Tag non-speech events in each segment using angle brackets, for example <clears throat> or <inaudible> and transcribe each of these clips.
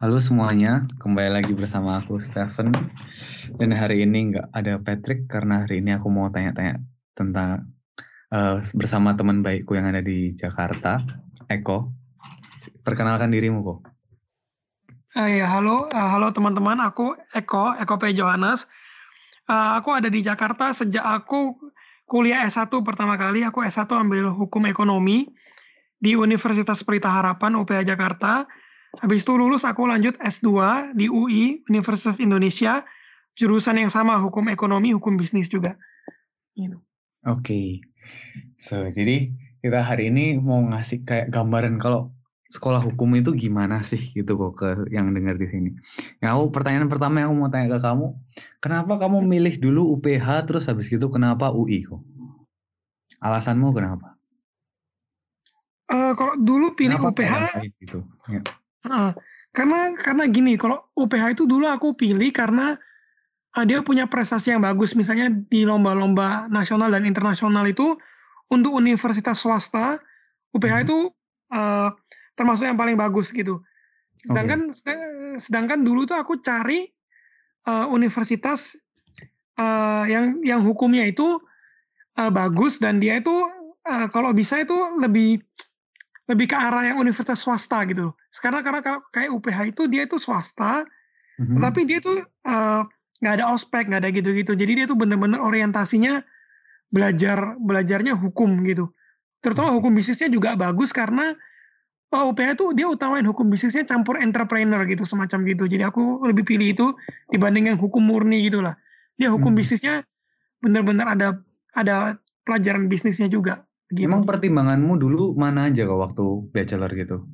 Halo semuanya, kembali lagi bersama aku Stephen. Dan hari ini nggak ada Patrick karena hari ini aku mau tanya-tanya tentang uh, bersama teman baikku yang ada di Jakarta, Eko. Perkenalkan dirimu kok. Uh, ya, halo, uh, halo teman-teman. Aku Eko, Eko P. Johannes. Uh, aku ada di Jakarta sejak aku kuliah S1 pertama kali. Aku S1 ambil hukum ekonomi di Universitas Pelita Harapan UPH Jakarta Habis itu lulus aku lanjut S2 di UI, Universitas Indonesia, jurusan yang sama, hukum ekonomi, hukum bisnis juga. Gitu. Oke. Okay. So, jadi kita hari ini mau ngasih kayak gambaran kalau sekolah hukum itu gimana sih gitu kok ke yang dengar di sini. Aku pertanyaan pertama yang aku mau tanya ke kamu, kenapa kamu milih dulu UPH terus habis gitu kenapa UI kok? Alasanmu kenapa? Uh, kalau dulu pilih kenapa UPH gitu? Ya karena karena gini, kalau UPH itu dulu aku pilih karena, uh, dia punya prestasi yang bagus. Misalnya di lomba-lomba nasional dan internasional itu, untuk universitas swasta, UPH hmm. itu, uh, termasuk yang paling bagus gitu. Sedangkan okay. sedangkan dulu tuh aku cari, uh, universitas, uh, yang yang hukumnya itu, uh, bagus dan dia itu, uh, kalau bisa itu lebih lebih ke arah yang universitas swasta gitu Sekarang karena kalau kayak UPH itu dia itu swasta, mm-hmm. tapi dia uh, nggak ada ospek, nggak ada gitu-gitu. Jadi dia tuh bener-bener orientasinya belajar belajarnya hukum gitu. Terutama hukum bisnisnya juga bagus karena oh, UPH itu dia utamain hukum bisnisnya campur entrepreneur gitu semacam gitu. Jadi aku lebih pilih itu dibanding yang hukum murni gitulah. Dia hukum hmm. bisnisnya bener-bener ada ada pelajaran bisnisnya juga. Gitu. Emang pertimbanganmu dulu mana aja kok waktu bachelor gitu?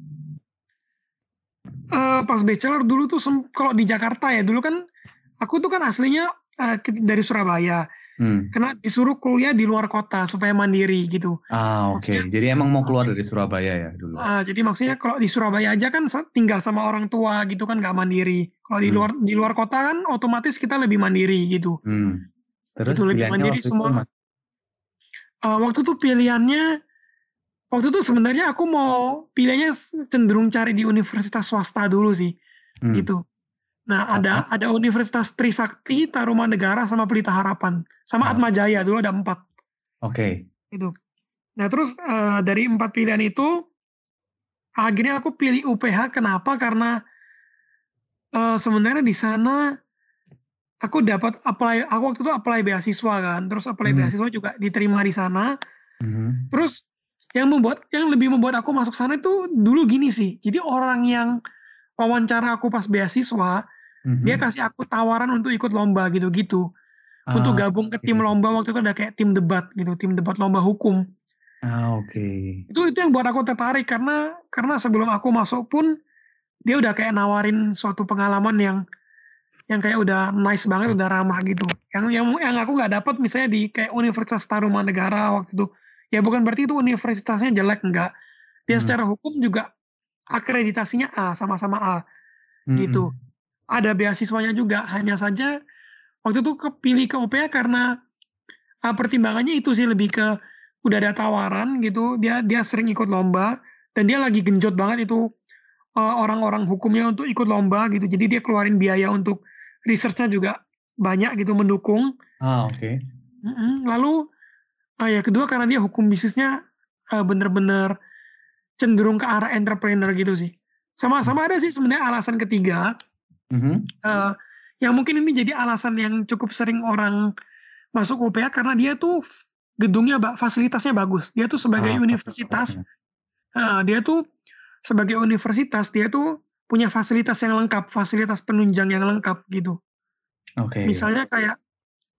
Uh, pas bachelor dulu tuh kalau di Jakarta ya dulu kan aku tuh kan aslinya uh, dari Surabaya. Hmm. Karena disuruh kuliah di luar kota supaya mandiri gitu. Ah oke. Okay. Jadi emang mau keluar dari Surabaya ya dulu. Uh, jadi maksudnya kalau di Surabaya aja kan tinggal sama orang tua gitu kan nggak mandiri. Kalau di hmm. luar di luar kota kan otomatis kita lebih mandiri gitu. Hmm. Terus gitu, lebih mandiri semua uh, waktu itu pilihannya waktu itu sebenarnya aku mau pilihnya cenderung cari di universitas swasta dulu sih, hmm. gitu. Nah ada ada Universitas Trisakti, Tarumanegara, sama Pelita Harapan, sama oh. Atmajaya dulu ada empat. Oke. Okay. Itu. Nah terus uh, dari empat pilihan itu akhirnya aku pilih UPH. Kenapa? Karena uh, sebenarnya di sana aku dapat apply aku waktu itu apply beasiswa kan, terus apply hmm. beasiswa juga diterima di sana. Hmm. Terus yang membuat yang lebih membuat aku masuk sana itu dulu gini sih. Jadi orang yang wawancara aku pas beasiswa, hmm. dia kasih aku tawaran untuk ikut lomba gitu-gitu. Ah, untuk gabung ke tim lomba waktu itu ada kayak tim debat gitu, tim debat lomba hukum. Ah, oke. Okay. Itu itu yang buat aku tertarik karena karena sebelum aku masuk pun dia udah kayak nawarin suatu pengalaman yang yang kayak udah nice banget, udah ramah gitu. Yang yang yang aku nggak dapat misalnya di kayak Universitas Tarumanegara waktu itu. Ya bukan berarti itu universitasnya jelek enggak. Dia hmm. secara hukum juga akreditasinya A, sama-sama A. Hmm. Gitu. Ada beasiswanya juga, hanya saja waktu itu kepilih ke UPH karena uh, pertimbangannya itu sih lebih ke udah ada tawaran gitu, dia dia sering ikut lomba dan dia lagi genjot banget itu uh, orang-orang hukumnya untuk ikut lomba gitu. Jadi dia keluarin biaya untuk researchnya juga banyak gitu mendukung. Ah oke. Okay. Lalu uh, ya kedua karena dia hukum bisnisnya uh, bener-bener cenderung ke arah entrepreneur gitu sih. Sama-sama ada sih sebenarnya alasan ketiga. Mm-hmm. Uh, yang mungkin ini jadi alasan yang cukup sering orang masuk UPH karena dia tuh gedungnya fasilitasnya bagus. Dia tuh sebagai ah, universitas, uh, dia tuh sebagai universitas dia tuh punya fasilitas yang lengkap, fasilitas penunjang yang lengkap gitu. Oke. Okay. Misalnya kayak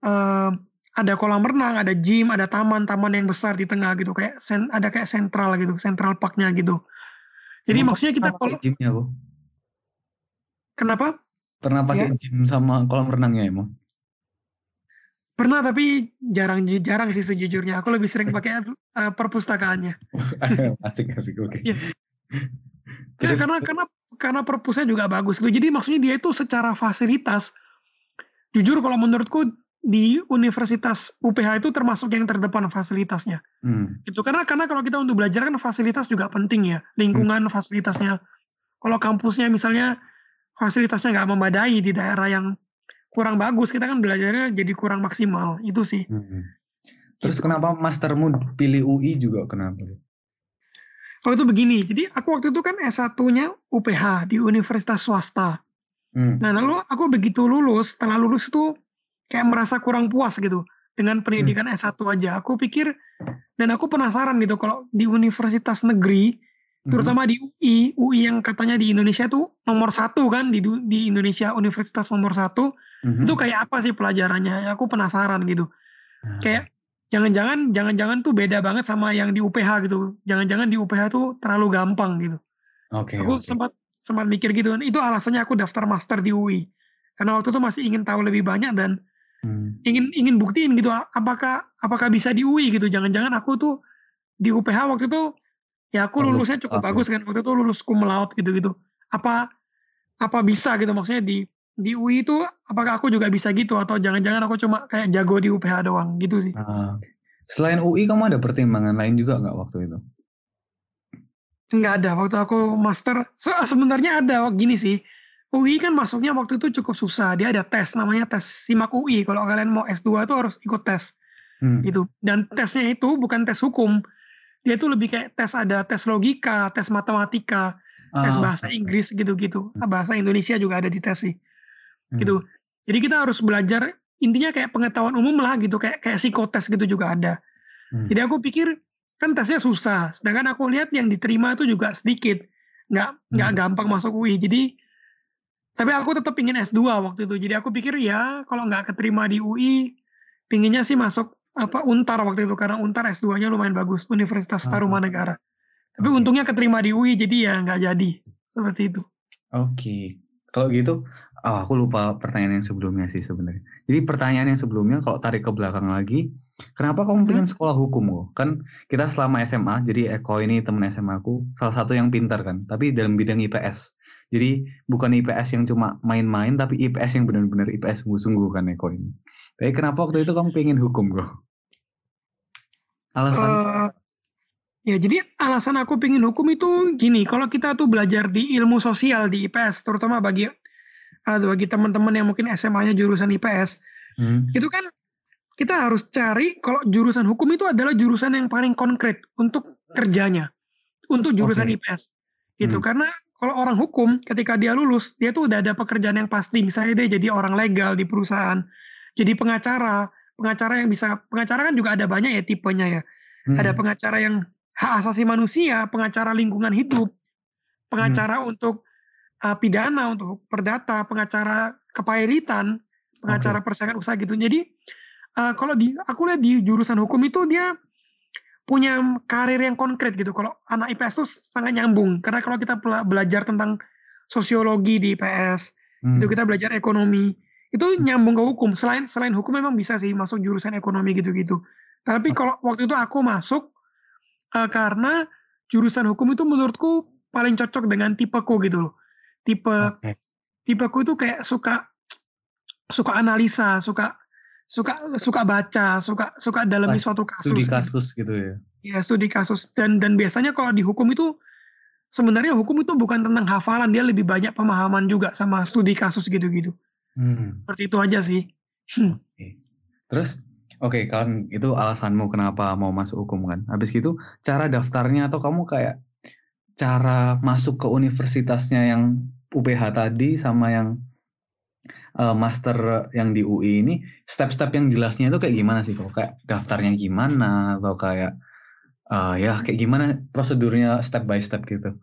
uh, ada kolam renang, ada gym, ada taman-taman yang besar di tengah gitu, kayak sen, ada kayak sentral gitu, central parknya gitu. Jadi Emang maksudnya kita kalau gymnya bu? Kenapa? Pernah pakai ya? gym sama kolam renangnya emang? Pernah tapi jarang jarang sih sejujurnya. Aku lebih sering pakai uh, perpustakaannya. <laughs> asik asik oke. Okay. Ya. ya, karena karena karena perpusnya juga bagus gitu. Jadi maksudnya dia itu secara fasilitas, jujur kalau menurutku di Universitas UPH itu termasuk yang terdepan fasilitasnya. Hmm. Itu karena karena kalau kita untuk belajar kan fasilitas juga penting ya, lingkungan hmm. fasilitasnya. Kalau kampusnya misalnya fasilitasnya nggak memadai di daerah yang kurang bagus, kita kan belajarnya jadi kurang maksimal, itu sih. Hmm. Terus gitu. kenapa mastermu pilih UI juga kenapa? Oh itu begini, jadi aku waktu itu kan S1-nya UPH di universitas swasta. Hmm. Nah lalu aku begitu lulus, setelah lulus itu kayak merasa kurang puas gitu dengan pendidikan hmm. S1 aja. Aku pikir dan aku penasaran gitu kalau di universitas negeri hmm. terutama di UI, UI yang katanya di Indonesia tuh nomor satu kan di di Indonesia universitas nomor satu hmm. itu kayak apa sih pelajarannya? Aku penasaran gitu. Hmm. Kayak jangan-jangan jangan-jangan tuh beda banget sama yang di UPH gitu. Jangan-jangan di UPH tuh terlalu gampang gitu. Oke. Okay, aku okay. sempat sempat mikir gitu kan. Itu alasannya aku daftar master di UI. Karena waktu itu masih ingin tahu lebih banyak dan hmm. ingin ingin buktiin gitu apakah apakah bisa di UI gitu. Jangan-jangan aku tuh di UPH waktu itu ya aku lulusnya cukup okay. bagus kan waktu itu lulus cum laude gitu-gitu. Apa apa bisa gitu maksudnya di di UI itu apakah aku juga bisa gitu atau jangan-jangan aku cuma kayak jago di UPH doang gitu sih. Ah, selain UI kamu ada pertimbangan lain juga nggak waktu itu? Nggak ada waktu aku master. Se sebenarnya ada gini sih. UI kan masuknya waktu itu cukup susah. Dia ada tes namanya tes simak UI. Kalau kalian mau S2 itu harus ikut tes. Hmm. Gitu. Dan tesnya itu bukan tes hukum. Dia itu lebih kayak tes ada tes logika, tes matematika, tes ah, bahasa Inggris gitu-gitu. Hmm. Bahasa Indonesia juga ada di tes sih hmm. gitu. Jadi kita harus belajar intinya kayak pengetahuan umum lah gitu, kayak kayak psikotes gitu juga ada. Hmm. Jadi aku pikir kan tesnya susah, sedangkan aku lihat yang diterima itu juga sedikit, nggak nggak hmm. gampang masuk UI. Jadi tapi aku tetap ingin S2 waktu itu. Jadi aku pikir ya kalau nggak keterima di UI, pinginnya sih masuk apa Untar waktu itu karena Untar S2-nya lumayan bagus, Universitas ah, Tarumanegara. Tapi okay. untungnya keterima di UI jadi ya nggak jadi seperti itu. Oke, okay. Kalau gitu Oh, aku lupa pertanyaan yang sebelumnya sih sebenarnya. Jadi pertanyaan yang sebelumnya kalau tarik ke belakang lagi, kenapa kamu hmm. pengen sekolah hukum kok? Kan kita selama SMA, jadi Eko ini temen SMA aku, salah satu yang pintar kan, tapi dalam bidang IPS. Jadi bukan IPS yang cuma main-main, tapi IPS yang benar-benar IPS sungguh-sungguh kan Eko ini. Tapi kenapa waktu itu kamu pengen hukum kok? Alasan? Uh, ya jadi alasan aku pengen hukum itu gini, kalau kita tuh belajar di ilmu sosial di IPS, terutama bagi atau bagi teman-teman yang mungkin SMA-nya jurusan IPS, hmm. itu kan kita harus cari kalau jurusan hukum itu adalah jurusan yang paling konkret untuk kerjanya, untuk jurusan okay. IPS, gitu. Hmm. Karena kalau orang hukum ketika dia lulus, dia tuh udah ada pekerjaan yang pasti. Misalnya dia jadi orang legal di perusahaan, jadi pengacara, pengacara yang bisa pengacara kan juga ada banyak ya tipenya ya. Hmm. Ada pengacara yang hak asasi manusia, pengacara lingkungan hidup, pengacara hmm. untuk uh, pidana, untuk perdata, pengacara kepailitan, pengacara okay. persaingan usaha gitu. Jadi uh, kalau di aku lihat di jurusan hukum itu dia punya karir yang konkret gitu. Kalau anak IPS itu sangat nyambung karena kalau kita belajar tentang sosiologi di IPS, hmm. itu kita belajar ekonomi, itu nyambung ke hukum. Selain selain hukum memang bisa sih masuk jurusan ekonomi gitu-gitu. Tapi kalau waktu itu aku masuk uh, karena jurusan hukum itu menurutku paling cocok dengan tipeku gitu loh tipe okay. tipeku itu kayak suka suka analisa, suka suka suka baca, suka suka dalam suatu kasus. Studi gitu. kasus gitu, gitu ya. Iya, studi kasus dan dan biasanya kalau di hukum itu sebenarnya hukum itu bukan tentang hafalan, dia lebih banyak pemahaman juga sama studi kasus gitu-gitu. Hmm. Seperti itu aja sih. <clears throat> Okay. Terus oke kan itu alasanmu kenapa mau masuk hukum kan. Habis gitu cara daftarnya atau kamu kayak cara masuk ke universitasnya yang UPH tadi sama yang uh, master yang di UI ini step-step yang jelasnya itu kayak gimana sih kok kayak daftarnya gimana atau kayak uh, ya kayak gimana prosedurnya step by step gitu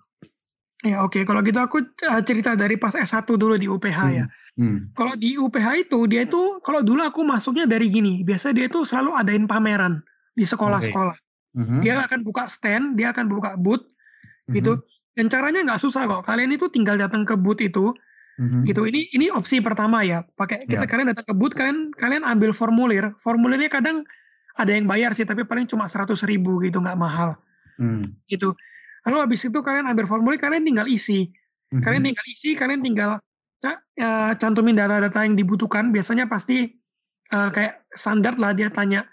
ya oke okay. kalau gitu aku eh, cerita dari pas S1 dulu di UPH hmm. ya hmm. kalau di UPH itu dia itu kalau dulu aku masuknya dari gini biasa dia itu selalu adain pameran di sekolah-sekolah okay. mm -hmm. dia akan buka stand dia akan buka booth gitu mm -hmm dan caranya nggak susah kok. Kalian itu tinggal datang ke booth itu, mm-hmm. gitu. Ini ini opsi pertama ya. Pakai kita yeah. kalian datang ke booth, kalian kalian ambil formulir. Formulirnya kadang ada yang bayar sih, tapi paling cuma seratus ribu gitu, nggak mahal. Mm. Gitu. Lalu habis itu kalian ambil formulir, kalian tinggal isi. Mm-hmm. Kalian tinggal isi, kalian tinggal uh, cantumin data-data yang dibutuhkan. Biasanya pasti uh, kayak standar lah dia tanya.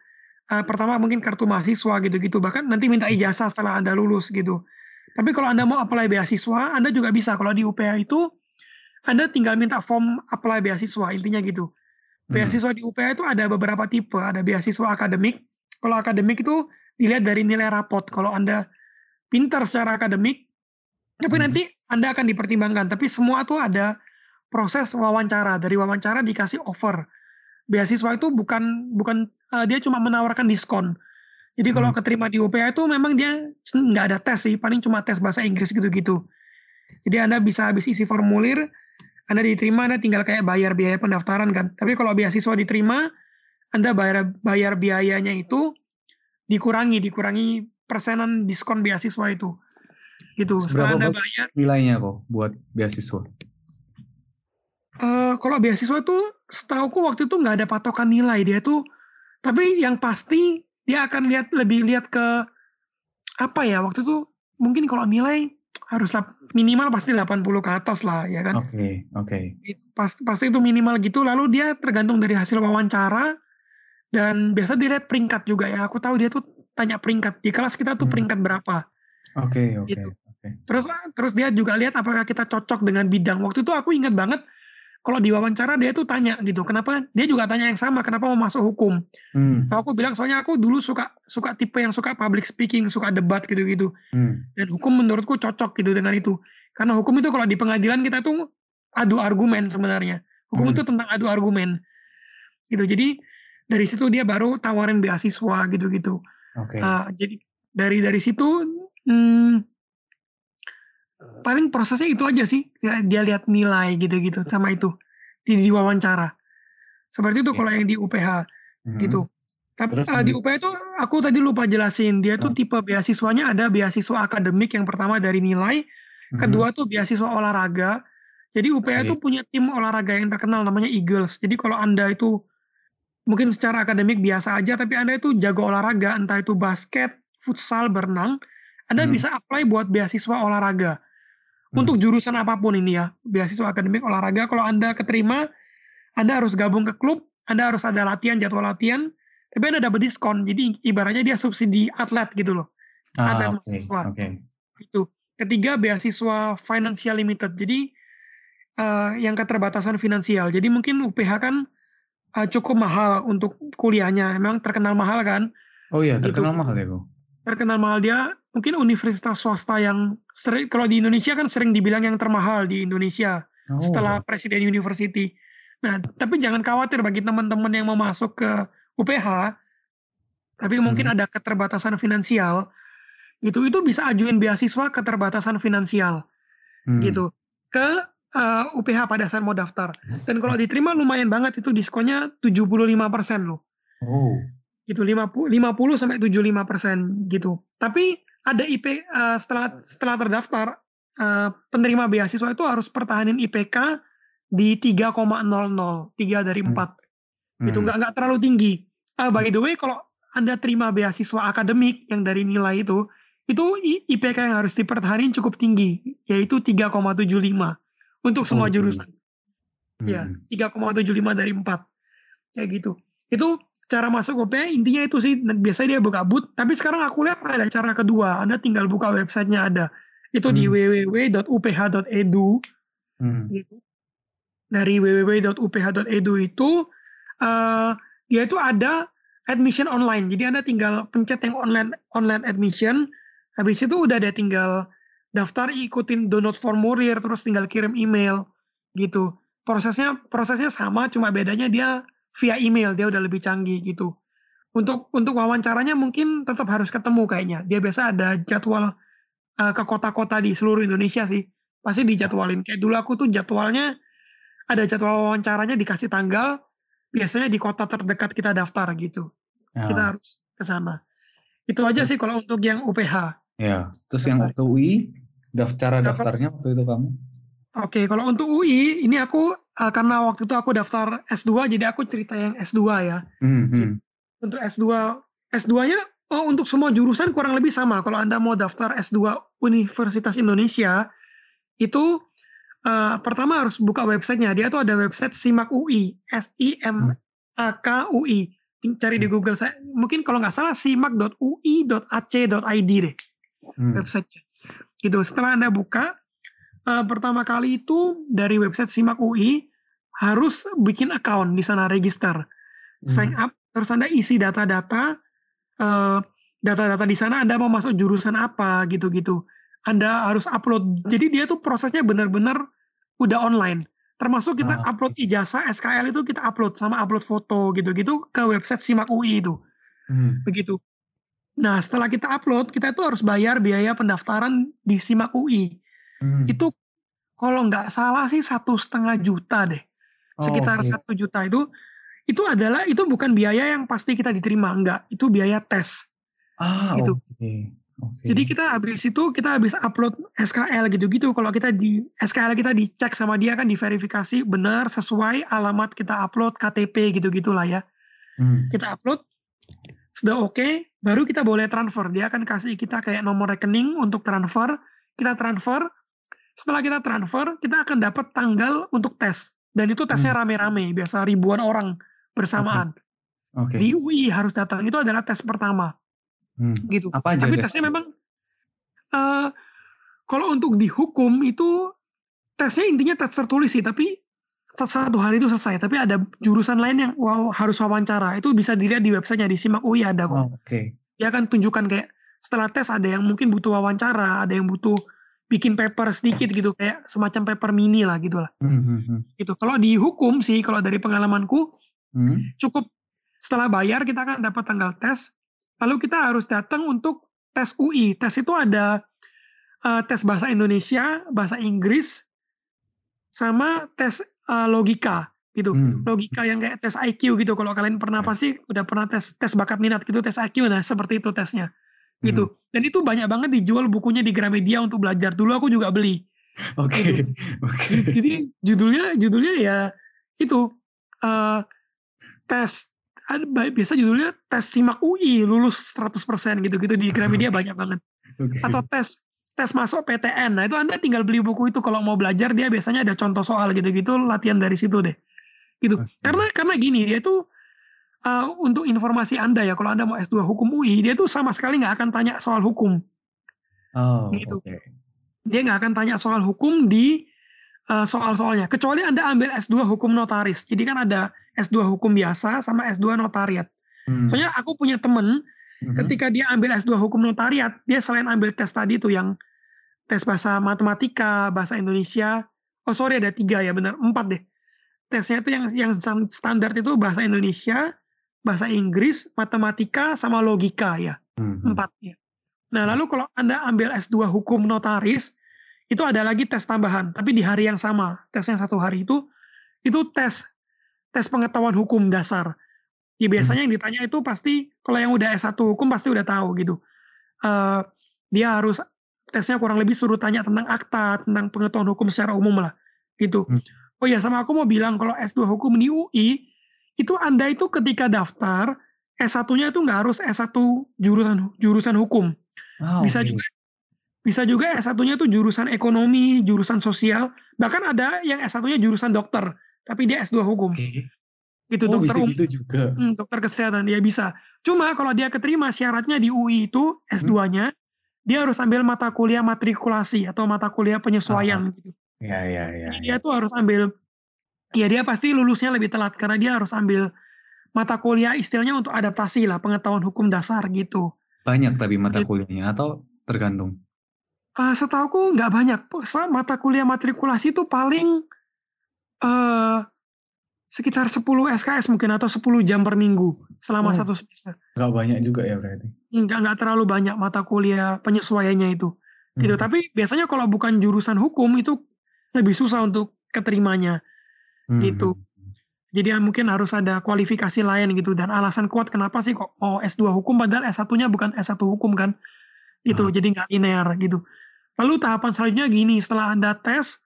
Uh, pertama mungkin kartu mahasiswa gitu-gitu. Bahkan nanti minta ijazah setelah anda lulus gitu. Tapi kalau Anda mau apply beasiswa, Anda juga bisa. Kalau di UPH itu Anda tinggal minta form apply beasiswa, intinya gitu. Hmm. Beasiswa di UPH itu ada beberapa tipe, ada beasiswa akademik. Kalau akademik itu dilihat dari nilai rapot. Kalau Anda pintar secara akademik, tapi hmm. nanti Anda akan dipertimbangkan. Tapi semua itu ada proses wawancara. Dari wawancara dikasih offer. Beasiswa itu bukan bukan uh, dia cuma menawarkan diskon. Jadi kalau hmm. keterima di UPH itu memang dia nggak ada tes sih, paling cuma tes bahasa Inggris gitu-gitu. Jadi Anda bisa habis isi formulir, anda diterima, Anda tinggal kayak bayar biaya pendaftaran kan. Tapi kalau beasiswa diterima, Anda bayar bayar biayanya itu dikurangi, dikurangi persenan diskon beasiswa itu. Gitu. Setelah Anda bayar nilainya kok buat beasiswa? Uh, kalau beasiswa itu setahuku waktu itu nggak ada patokan nilai dia tuh tapi yang pasti dia akan lihat lebih lihat ke apa ya waktu itu mungkin kalau nilai harus minimal pasti 80 ke atas lah ya kan. Oke, okay, oke. Okay. Pas, pasti itu minimal gitu lalu dia tergantung dari hasil wawancara dan biasa dia lihat peringkat juga ya. Aku tahu dia tuh tanya peringkat di kelas kita tuh hmm. peringkat berapa. Oke, okay, oke. Okay, gitu. okay. Terus terus dia juga lihat apakah kita cocok dengan bidang. Waktu itu aku ingat banget kalau diwawancara dia tuh tanya gitu, kenapa dia juga tanya yang sama, kenapa mau masuk hukum? Hmm. aku bilang soalnya aku dulu suka suka tipe yang suka public speaking, suka debat gitu-gitu. Hmm. Dan hukum menurutku cocok gitu dengan itu. Karena hukum itu kalau di pengadilan kita tuh adu argumen sebenarnya. Hukum hmm. itu tentang adu argumen. Gitu. Jadi dari situ dia baru tawarin beasiswa gitu-gitu. Okay. Uh, jadi dari dari situ hmm, paling prosesnya itu aja sih ya, dia lihat nilai gitu-gitu sama itu di, di wawancara seperti itu yeah. kalau yang di UPH hmm. gitu tapi uh, di UPH itu aku tadi lupa jelasin dia tuh tipe beasiswanya ada beasiswa akademik yang pertama dari nilai hmm. kedua tuh beasiswa olahraga jadi UPH itu punya tim olahraga yang terkenal namanya Eagles jadi kalau anda itu mungkin secara akademik biasa aja tapi anda itu jago olahraga entah itu basket futsal berenang anda hmm. bisa apply buat beasiswa olahraga Hmm. Untuk jurusan apa pun ini ya, beasiswa akademik olahraga, kalau Anda keterima, Anda harus gabung ke klub, Anda harus ada latihan, jadwal latihan, tapi Anda dapat diskon. Jadi ibaratnya dia subsidi atlet gitu loh. Ah, atlet okay, mahasiswa. Okay. Itu. Ketiga, beasiswa financial limited. Jadi uh, yang keterbatasan finansial. Jadi mungkin UPH kan uh, cukup mahal untuk kuliahnya. Memang terkenal mahal kan? Oh iya, terkenal gitu. mahal ya, kok. Terkenal mahal dia mungkin universitas swasta yang sering kalau di Indonesia kan sering dibilang yang termahal di Indonesia oh. setelah Presiden University. Nah, tapi jangan khawatir bagi teman-teman yang mau masuk ke UPH, tapi mungkin hmm. ada keterbatasan finansial, gitu itu bisa ajuin beasiswa keterbatasan finansial, hmm. gitu ke uh, eh, UPH pada saat mau daftar. Dan kalau diterima lumayan banget itu diskonnya 75% loh. Oh. Gitu 50 50 sampai 75% gitu. Tapi ada IP uh, eh, setelah setelah terdaftar uh, penerima beasiswa itu harus pertahanin IPK di 3,00 3 dari 4 hmm. itu nggak nggak terlalu tinggi uh, by the way kalau anda terima beasiswa akademik yang dari nilai itu itu IPK yang harus dipertahankan cukup tinggi yaitu 3,75 untuk semua oh, jurusan ya, hmm. ya 3,75 dari 4 kayak gitu itu cara masuk UPH intinya itu sih biasanya dia buka boot tapi sekarang aku lihat ada cara kedua anda tinggal buka websitenya ada itu hmm. di www.uph.edu hmm. gitu. dari www.uph.edu itu uh, dia itu ada admission online jadi anda tinggal pencet yang online online admission habis itu udah ada tinggal daftar ikutin download formulir terus tinggal kirim email gitu prosesnya prosesnya sama cuma bedanya dia via email dia udah lebih canggih gitu. Untuk untuk wawancaranya mungkin tetap harus ketemu kayaknya. Dia biasa ada jadwal uh, ke kota-kota di seluruh Indonesia sih. Pasti dijadwalin. Kayak dulu aku tuh jadwalnya ada jadwal wawancaranya dikasih tanggal, biasanya di kota terdekat kita daftar gitu. Ya. Kita harus ke sana. Itu aja sih kalau untuk yang UPH. Ya, terus yang waktu UI daftar daftarnya waktu itu kamu? Oke, kalau untuk UI ini aku uh, karena waktu itu aku daftar S2 jadi aku cerita yang S2 ya. Mm -hmm. Untuk S2 S2-nya oh untuk semua jurusan kurang lebih sama. Kalau Anda mau daftar S2 Universitas Indonesia itu uh, pertama harus buka websitenya. Dia tuh ada website Simak UI, S I M A K UI. Cari di hmm. Google saya. Mungkin kalau nggak salah simak.ui.ac.id deh hmm. websitenya. Gitu. Setelah Anda buka uh, pertama kali itu dari website SIMAK UI harus bikin account di sana register, sign Hmm. up, terus Anda isi data-data, uh, data-data di sana Anda mau masuk jurusan apa gitu-gitu. Anda harus upload. Jadi dia tuh prosesnya benar-benar udah online. Termasuk kita Ah, upload ijazah, SKL itu kita upload sama upload foto gitu-gitu ke website SIMAK UI itu, Hmm. begitu. Nah, setelah kita upload, kita itu harus bayar biaya pendaftaran di SIMAK UI. Hmm. Itu kalau nggak salah sih satu setengah juta deh, Oh, sekitar satu juta itu, itu adalah itu bukan biaya yang pasti kita diterima, enggak, itu biaya tes, Ah, gitu. oke. Oke. Jadi kita habis itu, kita habis upload SKL gitu-gitu, kalau kita di SKL kita dicek sama dia kan diverifikasi benar sesuai alamat kita upload, KTP gitu-gitulah ya. Hmm. Kita upload, sudah oke, baru kita boleh transfer. Dia akan kasih kita kayak nomor rekening untuk transfer, kita transfer, setelah kita transfer, kita akan dapat tanggal untuk tes. Dan itu tesnya Hmm. rame-rame, biasa ribuan orang bersamaan. Oke. Di UI harus datang, itu adalah tes pertama, Hmm. gitu. Apa aja Tapi tes? tesnya memang, eee, kalau untuk di hukum itu, tesnya intinya tes tertulis sih, tapi satu hari itu selesai. Tapi ada jurusan lain yang wow harus wawancara, itu bisa dilihat di website-nya, di SIMAK UI ada kok. Oh, oke. Dia akan tunjukkan kayak setelah tes ada yang mungkin butuh wawancara, ada yang butuh bikin paper sedikit gitu, kayak semacam paper mini lah gitulah, Hmm hmm hmm. gitu. Kalau di hukum sih, kalau dari pengalamanku, Hmm. cukup setelah bayar kita akan dapat tanggal tes, lalu kita harus datang untuk tes UI. Tes itu ada, eee, tes bahasa Indonesia, bahasa Inggris, sama tes, eee, logika gitu. Hmm. Logika yang kayak tes IQ gitu, kalau kalian pernah Ya. pasti udah pernah tes tes bakat minat gitu, tes IQ, nah seperti itu tesnya, Hmm. gitu. Dan itu banyak banget dijual bukunya di Gramedia untuk belajar, dulu aku juga beli, Oke. gitu. <laughs> Oke. Jadi jadi judulnya judulnya ya itu, eee, tes biasa judulnya tes SIMAK UI lulus 100% gitu-gitu di Gramedia banyak banget. Oke. Atau tes tes masuk PTN, nah itu Anda tinggal beli buku itu kalau mau belajar dia biasanya ada contoh soal gitu-gitu, latihan dari situ deh, gitu. Oke. Karena karena gini, dia tuh, eee, untuk informasi Anda ya, kalau Anda mau S2 hukum UI, dia tuh sama sekali nggak akan tanya soal hukum. Oh, Gitu. oke. Dia nggak akan tanya soal hukum di, eee, soal-soalnya, kecuali Anda ambil S2 hukum notaris. Jadi kan ada S2 hukum biasa sama S2 notariat. Hmm. Soalnya aku punya temen, Mhm. ketika dia ambil S2 hukum notariat, dia selain ambil tes tadi tuh yang tes bahasa matematika, bahasa Indonesia, oh sorry ada 3 ya benar, 4 deh. Tesnya itu yang yang stan standar itu bahasa Indonesia, bahasa Inggris, matematika, sama logika ya, Mhm. 4 ya. Nah lalu kalau Anda ambil S2 hukum notaris, itu ada lagi tes tambahan, tapi di hari yang sama, tesnya 1 hari itu, itu tes tes pengetahuan hukum dasar. Ya Hmm. biasanya yang ditanya itu pasti kalau yang udah S1 hukum pasti udah tahu gitu, eee, dia harus tesnya kurang lebih suruh tanya tentang akta, tentang pengetahuan hukum secara umum lah, gitu. Hmm. Oh ya sama aku mau bilang kalau S2 hukum di UI, itu Anda itu ketika daftar, S1-nya itu nggak harus S1 jurusan jurusan hukum. Ah, Bisa juga bisa juga S1-nya itu jurusan ekonomi, jurusan sosial, bahkan ada yang S1-nya jurusan dokter, tapi dia S2 hukum. Oke. Gitu, Oh, dokter bisa umum gitu juga? mhm, dokter kesehatan, dia bisa. Cuma kalau dia keterima syaratnya di UI itu Hmm. S2-nya, dia harus ambil mata kuliah matrikulasi atau mata kuliah Ah. penyesuaian gitu. Iya iya iya Jadi iya. dia tuh harus ambil ya dia pasti lulusnya lebih telat karena dia harus ambil mata kuliah istilahnya untuk adaptasi lah, pengetahuan hukum dasar gitu. Banyak tapi mata Git kuliahnya atau tergantung? Eee, setahuku nggak banyak, mata kuliah matrikulasi itu paling, eee, sekitar 10 SKS mungkin atau 10 jam per minggu selama Oh. 1 semester. Nggak banyak juga ya berarti? Enggak enggak terlalu banyak mata kuliah penyesuaiannya itu, gitu. Mhm. Tapi biasanya kalau bukan jurusan hukum itu lebih susah untuk keterimanya, gitu. Mhm. Jadi ya mungkin harus ada kualifikasi lain gitu dan alasan kuat kenapa sih kok mau S2 hukum padahal S1-nya bukan S1 hukum kan, gitu. Ah. Jadi nggak linear gitu. Lalu tahapan selanjutnya gini, setelah Anda tes,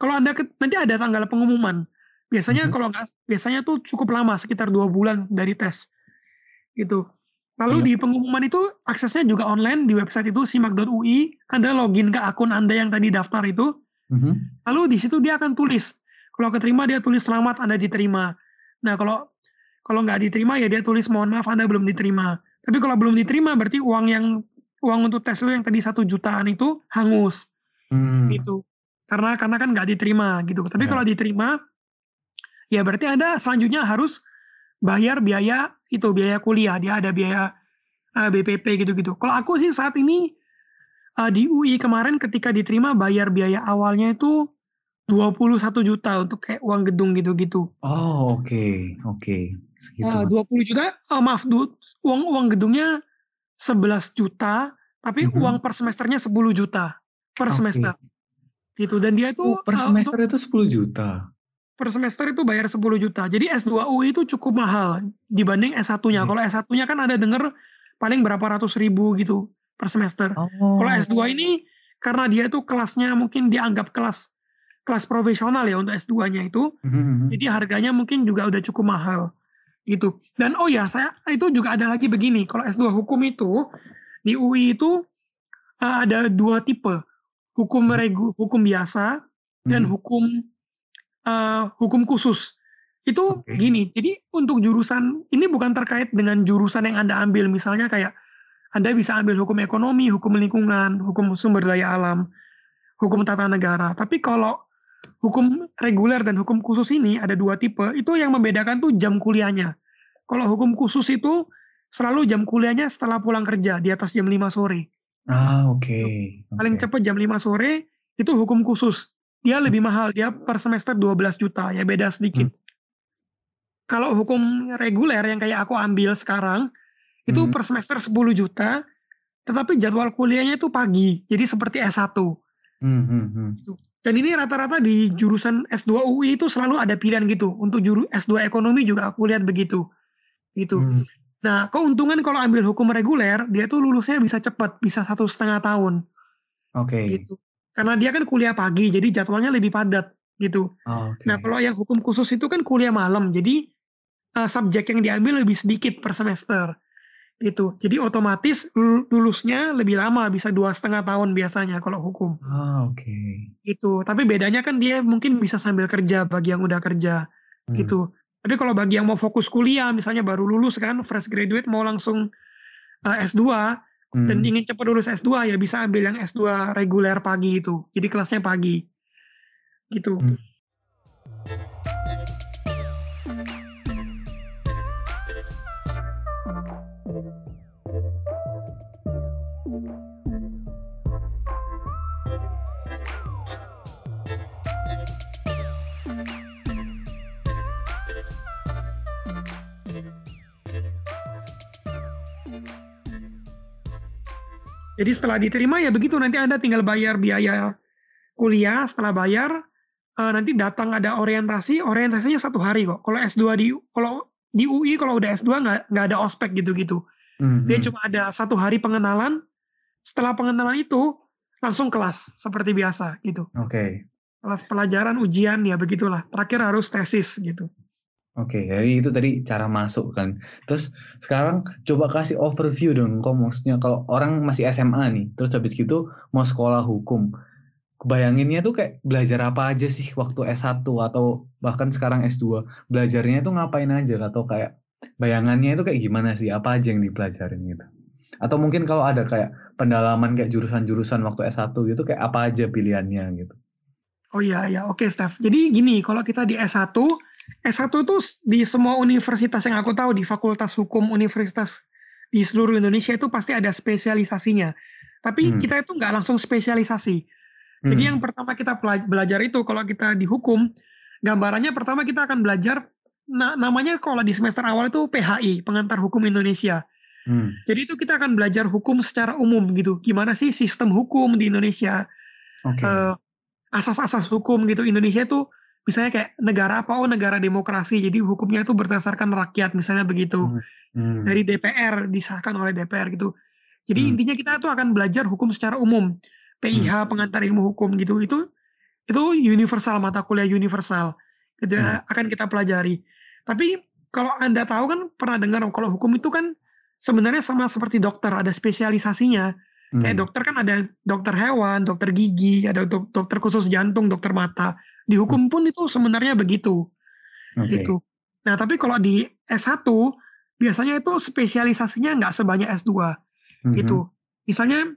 kalau Anda nanti ada tanggal pengumuman. Biasanya Mhm. kalau nggak biasanya tuh cukup lama sekitar 2 bulan dari tes, gitu. Lalu Iya. di pengumuman itu aksesnya juga online di website itu simak.ui, Anda login ke akun Anda yang tadi daftar itu, Mhm. lalu di situ dia akan tulis, kalau keterima dia tulis selamat Anda diterima. Nah kalau kalau nggak diterima ya dia tulis mohon maaf Anda belum diterima. Tapi kalau belum diterima berarti uang yang uang untuk tes lu yang tadi 1 jutaan itu hangus, Mmm. gitu. karena karena kan nggak diterima gitu. Tapi ya. kalau diterima, ya berarti Anda selanjutnya harus bayar biaya itu, biaya kuliah. Dia ada biaya uh, eh, BPP gitu-gitu. Kalau aku sih saat ini uh, di UI kemarin ketika diterima bayar biaya awalnya itu 21 juta untuk kayak uang gedung gitu-gitu. Oh, oke. Okay. Oke. Okay. Segitu. Uh, 20 juta, oh, maaf, du, uang uang gedungnya 11 juta, tapi mm -hmm. uang per semesternya 10 juta per okay. semester. Gitu dan dia itu oh, per semester uh, itu 10 juta. Per semester itu bayar 10 juta. Jadi S2 UI itu cukup mahal dibanding S1-nya. Okay. Kalau S1-nya kan ada denger paling berapa ratus ribu gitu per semester. Oh. Kalau S2 ini karena dia itu kelasnya mungkin dianggap kelas kelas profesional ya untuk S2-nya itu. Mm-hmm. Jadi harganya mungkin juga udah cukup mahal gitu. Dan oh ya, saya itu juga ada lagi begini. Kalau S2 hukum itu di UI itu uh, ada dua tipe. Hukum mm-hmm. regu, hukum biasa dan mm-hmm. hukum uh, hukum khusus. Itu okay. gini. Jadi untuk jurusan ini bukan terkait dengan jurusan yang Anda ambil misalnya kayak anda bisa ambil hukum ekonomi, hukum lingkungan, hukum sumber daya alam, hukum tata negara. Tapi kalau hukum reguler dan hukum khusus ini ada dua tipe, itu yang membedakan tuh jam kuliahnya. Kalau hukum khusus itu selalu jam kuliahnya setelah pulang kerja di atas jam 5 sore. Ah, oke. Okay. Paling okay. cepat jam 5 sore itu hukum khusus. Dia lebih mahal, dia per semester 12 juta, ya beda sedikit. Hmm. Kalau hukum reguler yang kayak aku ambil sekarang, itu hmm. per semester 10 juta, tetapi jadwal kuliahnya itu pagi, jadi seperti S1. Hmm, hmm, hmm. Gitu. Dan ini rata-rata di jurusan S2 UI itu selalu ada pilihan gitu. Untuk juru S2 ekonomi juga aku lihat begitu. Gitu. Hmm. Nah, keuntungan kalau ambil hukum reguler, dia tuh lulusnya bisa cepat, bisa satu setengah tahun. Oke. Okay. Gitu. Karena dia kan kuliah pagi, jadi jadwalnya lebih padat gitu. Oh, okay. Nah, kalau yang hukum khusus itu kan kuliah malam, jadi uh, subjek yang diambil lebih sedikit per semester gitu. Jadi otomatis lulusnya lebih lama, bisa dua setengah tahun biasanya kalau hukum. Ah, oke. Okay. Gitu. Tapi bedanya kan dia mungkin bisa sambil kerja bagi yang udah kerja, hmm. gitu. Tapi kalau bagi yang mau fokus kuliah, misalnya baru lulus kan, fresh graduate mau langsung uh, eh, S2 hmm. dan ingin cepat lulus S2 ya bisa ambil yang S2 reguler pagi itu. Jadi kelasnya pagi. Gitu. Hmm. Jadi setelah diterima ya begitu nanti Anda tinggal bayar biaya kuliah, setelah bayar uh, nanti datang ada orientasi, orientasinya satu hari kok. Kalau S2 di kalau di UI kalau udah S2 nggak nggak ada ospek gitu-gitu. Mm-hmm. Dia cuma ada satu hari pengenalan. Setelah pengenalan itu langsung kelas seperti biasa gitu. Oke. Okay. Kelas pelajaran, ujian ya begitulah. Terakhir harus tesis gitu. Oke, jadi itu tadi cara masuk kan. Terus sekarang coba kasih overview dong, kok maksudnya kalau orang masih SMA nih, terus habis gitu mau sekolah hukum. Bayanginnya tuh kayak belajar apa aja sih waktu S1 atau bahkan sekarang S2. Belajarnya itu ngapain aja atau kayak bayangannya itu kayak gimana sih? Apa aja yang dipelajarin gitu. Atau mungkin kalau ada kayak pendalaman kayak jurusan-jurusan waktu S1 gitu kayak apa aja pilihannya gitu. Oh iya ya, oke Steph. Jadi gini, kalau kita di S1 S1 itu di semua universitas yang aku tahu di Fakultas Hukum Universitas di seluruh Indonesia itu pasti ada spesialisasinya. Tapi hmm. kita itu nggak langsung spesialisasi. Jadi hmm. yang pertama kita belajar itu kalau kita di hukum, gambarannya pertama kita akan belajar na namanya kalau di semester awal itu PHI, Pengantar Hukum Indonesia. Hmm. Jadi itu kita akan belajar hukum secara umum gitu. Gimana sih sistem hukum di Indonesia? Okay. Uh, eh, asas-asas hukum gitu Indonesia itu misalnya kayak negara apa oh negara demokrasi jadi hukumnya itu berdasarkan rakyat misalnya begitu hmm. Hmm. dari DPR disahkan oleh DPR gitu jadi hmm. intinya kita tuh akan belajar hukum secara umum PIH hmm. pengantar ilmu hukum gitu itu itu universal mata kuliah universal gitu hmm. akan kita pelajari tapi kalau anda tahu kan pernah dengar kalau hukum itu kan sebenarnya sama seperti dokter ada spesialisasinya kayak hmm. dokter kan ada dokter hewan dokter gigi ada dokter khusus jantung dokter mata di hukum pun itu sebenarnya begitu. Okay. Gitu. Nah, tapi kalau di S1 biasanya itu spesialisasinya nggak sebanyak S2 mm-hmm. gitu. Misalnya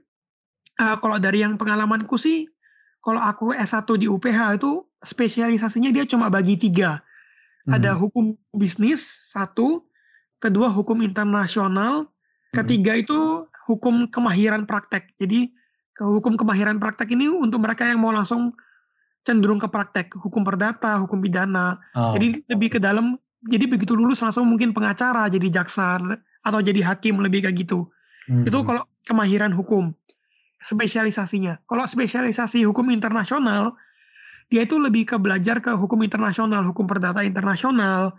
uh, kalau dari yang pengalamanku sih kalau aku S1 di UPH itu spesialisasinya dia cuma bagi tiga. Hmm. Ada hukum bisnis satu, kedua hukum internasional, ketiga hmm. itu hukum kemahiran praktek. Jadi ke hukum kemahiran praktek ini untuk mereka yang mau langsung cenderung ke praktek hukum perdata, hukum pidana. Oh. Jadi lebih ke dalam. Jadi begitu lulus langsung mungkin pengacara, jadi jaksa atau jadi hakim lebih kayak gitu. Hmm. Itu kalau kemahiran hukum spesialisasinya. Kalau spesialisasi hukum internasional, dia itu lebih ke belajar ke hukum internasional, hukum perdata internasional,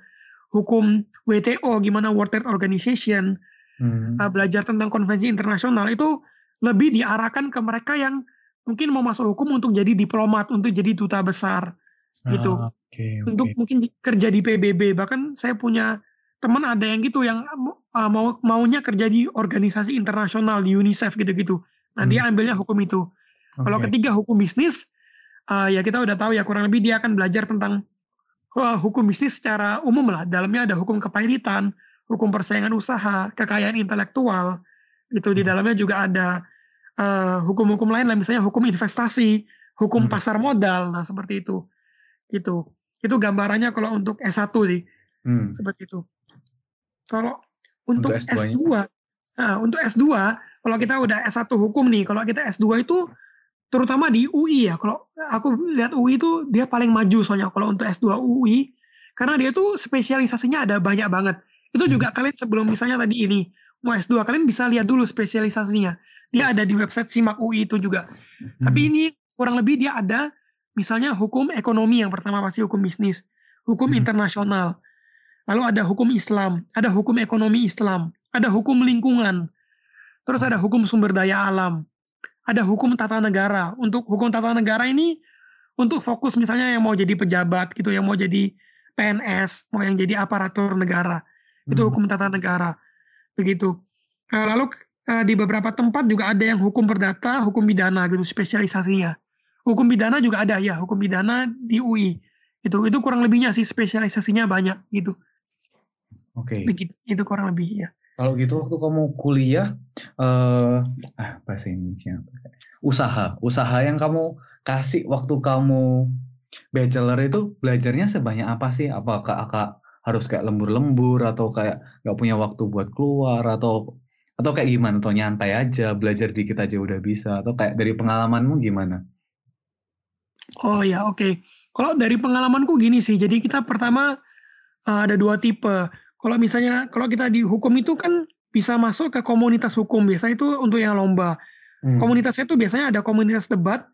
hukum WTO, gimana World Trade Organization, hmm. uh, belajar tentang konvensi internasional itu lebih diarahkan ke mereka yang mungkin mau masuk hukum untuk jadi diplomat, untuk jadi duta besar, gitu. Ah, okay, okay. Untuk mungkin kerja di PBB. Bahkan saya punya teman ada yang gitu yang uh, mau maunya kerja di organisasi internasional di UNICEF gitu-gitu. Nah, hmm. dia ambilnya hukum itu. Okay. Kalau ketiga hukum bisnis, uh, ya kita udah tahu ya kurang lebih dia akan belajar tentang uh, hukum bisnis secara umum lah. Dalamnya ada hukum kepahitian, hukum persaingan usaha, kekayaan intelektual. Itu di hmm. dalamnya juga ada uh, hukum-hukum lain lah, misalnya hukum investasi, hukum hmm. pasar modal. Nah, seperti itu. Itu. Itu gambarannya kalau untuk S1 sih. Hmm. Seperti itu. Kalau untuk, untuk S2, S2 nah, untuk S2 kalau kita udah S1 hukum nih, kalau kita S2 itu terutama di UI ya. Kalau aku lihat UI itu dia paling maju soalnya kalau untuk S2 UI karena dia tuh spesialisasinya ada banyak banget. Itu hmm. juga kalian sebelum misalnya tadi ini mau S2 kalian bisa lihat dulu spesialisasinya. Dia ada di website Simak UI itu juga. Hmm. Tapi ini kurang lebih dia ada misalnya hukum ekonomi yang pertama pasti hukum bisnis, hukum hmm. internasional. Lalu ada hukum Islam, ada hukum ekonomi Islam, ada hukum lingkungan, Terus ada hukum sumber daya alam. Ada hukum tata negara. Untuk hukum tata negara ini untuk fokus misalnya yang mau jadi pejabat gitu, yang mau jadi PNS, mau yang jadi aparatur negara. Itu hmm. hukum tata negara. Begitu. Eh, lalu eh, di beberapa tempat juga ada yang hukum perdata, hukum pidana gitu spesialisasinya. Hukum pidana juga ada ya, hukum pidana di UI. Itu itu kurang lebihnya sih spesialisasinya banyak gitu. Oke. Okay. itu kurang lebih ya. Kalau gitu waktu kamu kuliah, uh, ah bahasa Indonesia usaha, usaha yang kamu kasih waktu kamu bachelor itu belajarnya sebanyak apa sih? Apakah harus kayak lembur-lembur atau kayak nggak punya waktu buat keluar atau atau kayak gimana? Atau nyantai aja belajar dikit aja udah bisa? Atau kayak dari pengalamanmu gimana? Oh ya oke. Okay. Kalau dari pengalamanku gini sih. Jadi kita pertama uh, ada dua tipe kalau misalnya kalau kita di hukum itu kan bisa masuk ke komunitas hukum biasanya itu untuk yang lomba. Hmm. Komunitasnya itu biasanya ada komunitas debat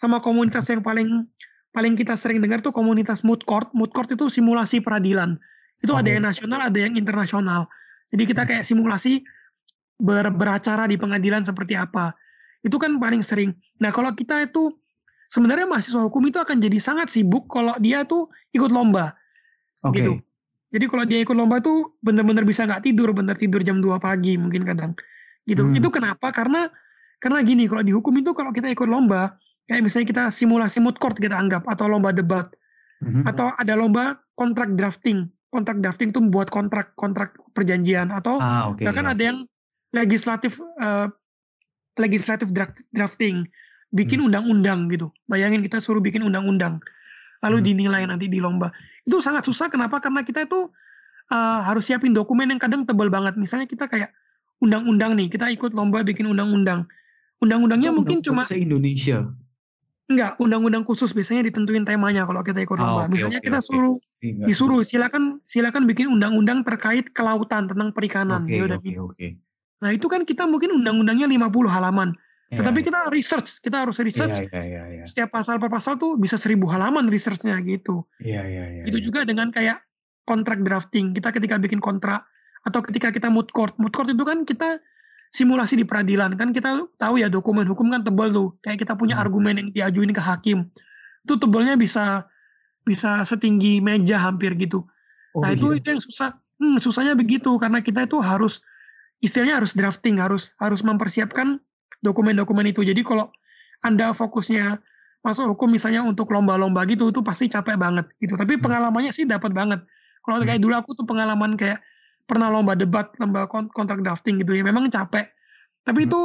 sama komunitas yang paling paling kita sering dengar tuh komunitas moot court. Moot court itu simulasi peradilan. Itu ada yang nasional, ada yang internasional. Jadi kita kayak simulasi ber, beracara di pengadilan seperti apa. Itu kan paling sering. Nah, kalau kita itu sebenarnya mahasiswa hukum itu akan jadi sangat sibuk kalau dia tuh ikut lomba. Okay. Gitu. Jadi kalau dia ikut lomba tuh bener-bener bisa nggak tidur, bener tidur jam 2 pagi mungkin kadang. Gitu. Hmm. Itu kenapa? Karena karena gini, kalau di hukum itu kalau kita ikut lomba, kayak misalnya kita simulasi moot court kita anggap atau lomba debat hmm. atau ada lomba kontrak drafting. Kontrak drafting tuh membuat kontrak kontrak perjanjian atau ah, okay, bahkan ya. ada yang legislatif uh, legislatif drafting, bikin hmm. undang-undang hmm. gitu. Bayangin kita suruh bikin undang-undang lalu hmm. dinilai nanti di lomba. Itu sangat susah kenapa? Karena kita itu uh, harus siapin dokumen yang kadang tebal banget. Misalnya kita kayak undang-undang nih, kita ikut lomba bikin undang-undang. Undang-undangnya mungkin cuma se Indonesia. Enggak, undang-undang khusus biasanya ditentuin temanya kalau kita ikut lomba. Ah, okay, Misalnya okay, kita okay. suruh Enggak, disuruh silakan silakan bikin undang-undang terkait kelautan tentang perikanan. Okay, okay, okay. Nah, itu kan kita mungkin undang-undangnya 50 halaman. Yeah. Tetapi kita research, kita harus research. Yeah, yeah, yeah, yeah. Setiap pasal per pasal tuh bisa seribu halaman researchnya gitu. Iya, yeah, iya, yeah, iya. Yeah, itu yeah. juga dengan kayak kontrak drafting. Kita ketika bikin kontrak atau ketika kita moot court. Moot court itu kan kita simulasi di peradilan. Kan kita tahu ya dokumen hukum kan tebal tuh. Kayak kita punya hmm. argumen yang diajuin ke hakim. Itu tebalnya bisa bisa setinggi meja hampir gitu. Oh, nah, itu iya. itu yang susah. Hmm, susahnya begitu karena kita itu harus istilahnya harus drafting, harus harus mempersiapkan dokumen-dokumen itu. Jadi kalau Anda fokusnya masuk hukum misalnya untuk lomba-lomba gitu itu pasti capek banget gitu. Tapi hmm. pengalamannya sih dapat banget. Kalau kayak hmm. dulu aku tuh pengalaman kayak pernah lomba debat, lomba kontrak drafting gitu ya. Memang capek. Tapi hmm. itu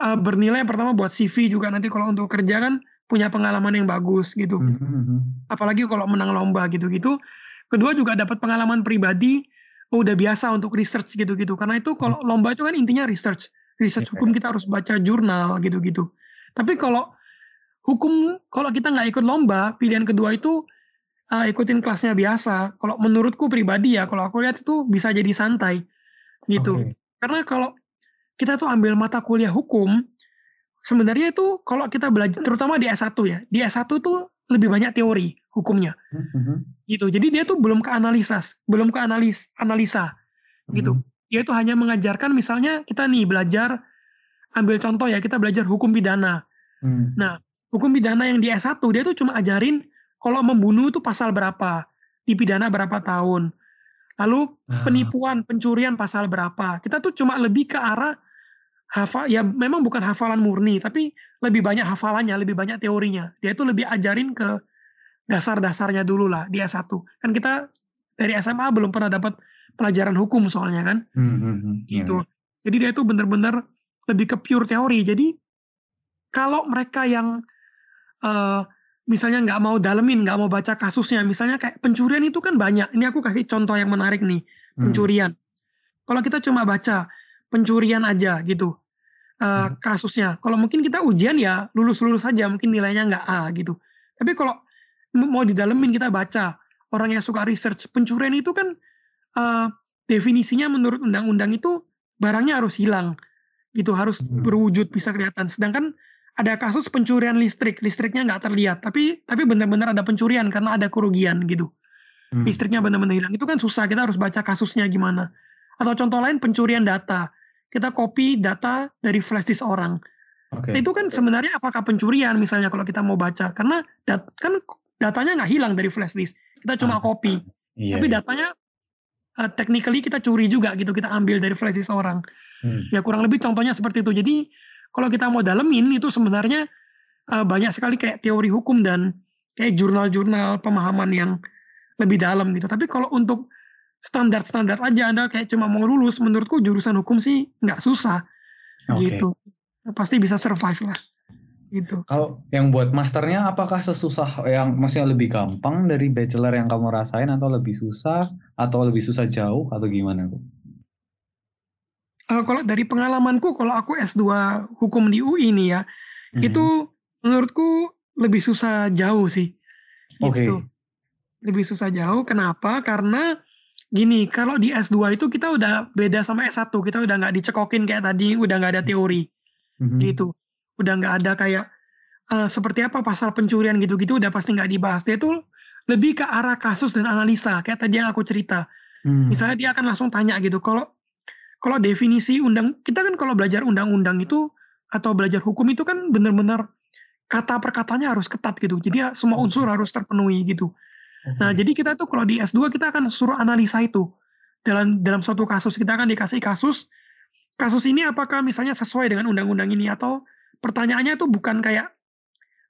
uh, bernilai pertama buat CV juga nanti kalau untuk kerja kan punya pengalaman yang bagus gitu. Mm -hmm. Apalagi kalau menang lomba gitu-gitu. Kedua juga dapat pengalaman pribadi, oh, udah biasa untuk research gitu-gitu. Karena itu kalau lomba itu kan intinya research. Research yeah. hukum kita harus baca jurnal gitu-gitu. Tapi kalau hukum kalau kita nggak ikut lomba, pilihan kedua itu uh, ikutin kelasnya biasa. Kalau menurutku pribadi ya, kalau aku lihat itu bisa jadi santai gitu. Okay. Karena kalau kita tuh ambil mata kuliah hukum, sebenarnya itu kalau kita belajar, terutama di S1 ya, di S1 tuh lebih banyak teori hukumnya, mm-hmm. gitu. Jadi dia tuh belum ke analisa, belum ke analis analisa, mm-hmm. gitu. Dia itu hanya mengajarkan, misalnya kita nih belajar, ambil contoh ya, kita belajar hukum pidana. Mm. Nah, hukum pidana yang di S1 dia tuh cuma ajarin kalau membunuh itu pasal berapa, dipidana berapa tahun, lalu ah. penipuan, pencurian pasal berapa. Kita tuh cuma lebih ke arah hafal ya memang bukan hafalan murni tapi lebih banyak hafalannya lebih banyak teorinya dia itu lebih ajarin ke dasar-dasarnya dulu lah di S1 kan kita dari SMA belum pernah dapat pelajaran hukum soalnya kan hmm, hmm, hmm. gitu yeah. jadi dia itu benar-benar lebih ke pure teori jadi kalau mereka yang uh, misalnya nggak mau dalemin nggak mau baca kasusnya misalnya kayak pencurian itu kan banyak ini aku kasih contoh yang menarik nih pencurian hmm. kalau kita cuma baca pencurian aja gitu uh, kasusnya. Kalau mungkin kita ujian ya lulus-lulus saja, mungkin nilainya nggak A gitu. Tapi kalau mau didalemin kita baca, orang yang suka research, pencurian itu kan uh, definisinya menurut undang-undang itu barangnya harus hilang, gitu harus hmm. berwujud bisa kelihatan. Sedangkan ada kasus pencurian listrik, listriknya nggak terlihat, tapi tapi benar-benar ada pencurian karena ada kerugian gitu. Hmm. Listriknya benar-benar hilang. Itu kan susah, kita harus baca kasusnya gimana. Atau contoh lain pencurian data kita copy data dari flash disk orang. Okay. Itu kan sebenarnya apakah pencurian misalnya kalau kita mau baca karena dat kan datanya nggak hilang dari flash disk, kita cuma ah, copy. Iya, Tapi iya. datanya uh, technically kita curi juga gitu, kita ambil dari flash disk orang. Hmm. Ya kurang lebih contohnya seperti itu. Jadi kalau kita mau dalemin itu sebenarnya uh, banyak sekali kayak teori hukum dan kayak jurnal-jurnal pemahaman yang lebih dalam gitu. Tapi kalau untuk standar-standar aja Anda kayak cuma mau lulus menurutku jurusan hukum sih nggak susah okay. gitu pasti bisa survive lah gitu kalau yang buat masternya apakah sesusah yang maksudnya lebih gampang dari bachelor yang kamu rasain atau lebih susah atau lebih susah jauh atau gimana Bu? Uh, kalau dari pengalamanku kalau aku S2 hukum di UI ini ya hmm. itu menurutku lebih susah jauh sih gitu. Okay. Lebih susah jauh kenapa? Karena Gini, kalau di S2 itu kita udah beda sama S1, kita udah nggak dicekokin kayak tadi, udah nggak ada teori, mm-hmm. gitu. Udah nggak ada kayak uh, seperti apa pasal pencurian gitu-gitu, udah pasti nggak dibahas. Dia tuh lebih ke arah kasus dan analisa, kayak tadi yang aku cerita. Mm. Misalnya dia akan langsung tanya gitu, kalau kalau definisi undang, kita kan kalau belajar undang-undang itu atau belajar hukum itu kan benar-benar kata perkatanya harus ketat gitu. Jadi ya, semua unsur harus terpenuhi gitu. Nah, mhm. jadi kita tuh kalau di S2 kita akan suruh analisa itu. Dalam dalam suatu kasus kita akan dikasih kasus kasus ini apakah misalnya sesuai dengan undang-undang ini atau pertanyaannya tuh bukan kayak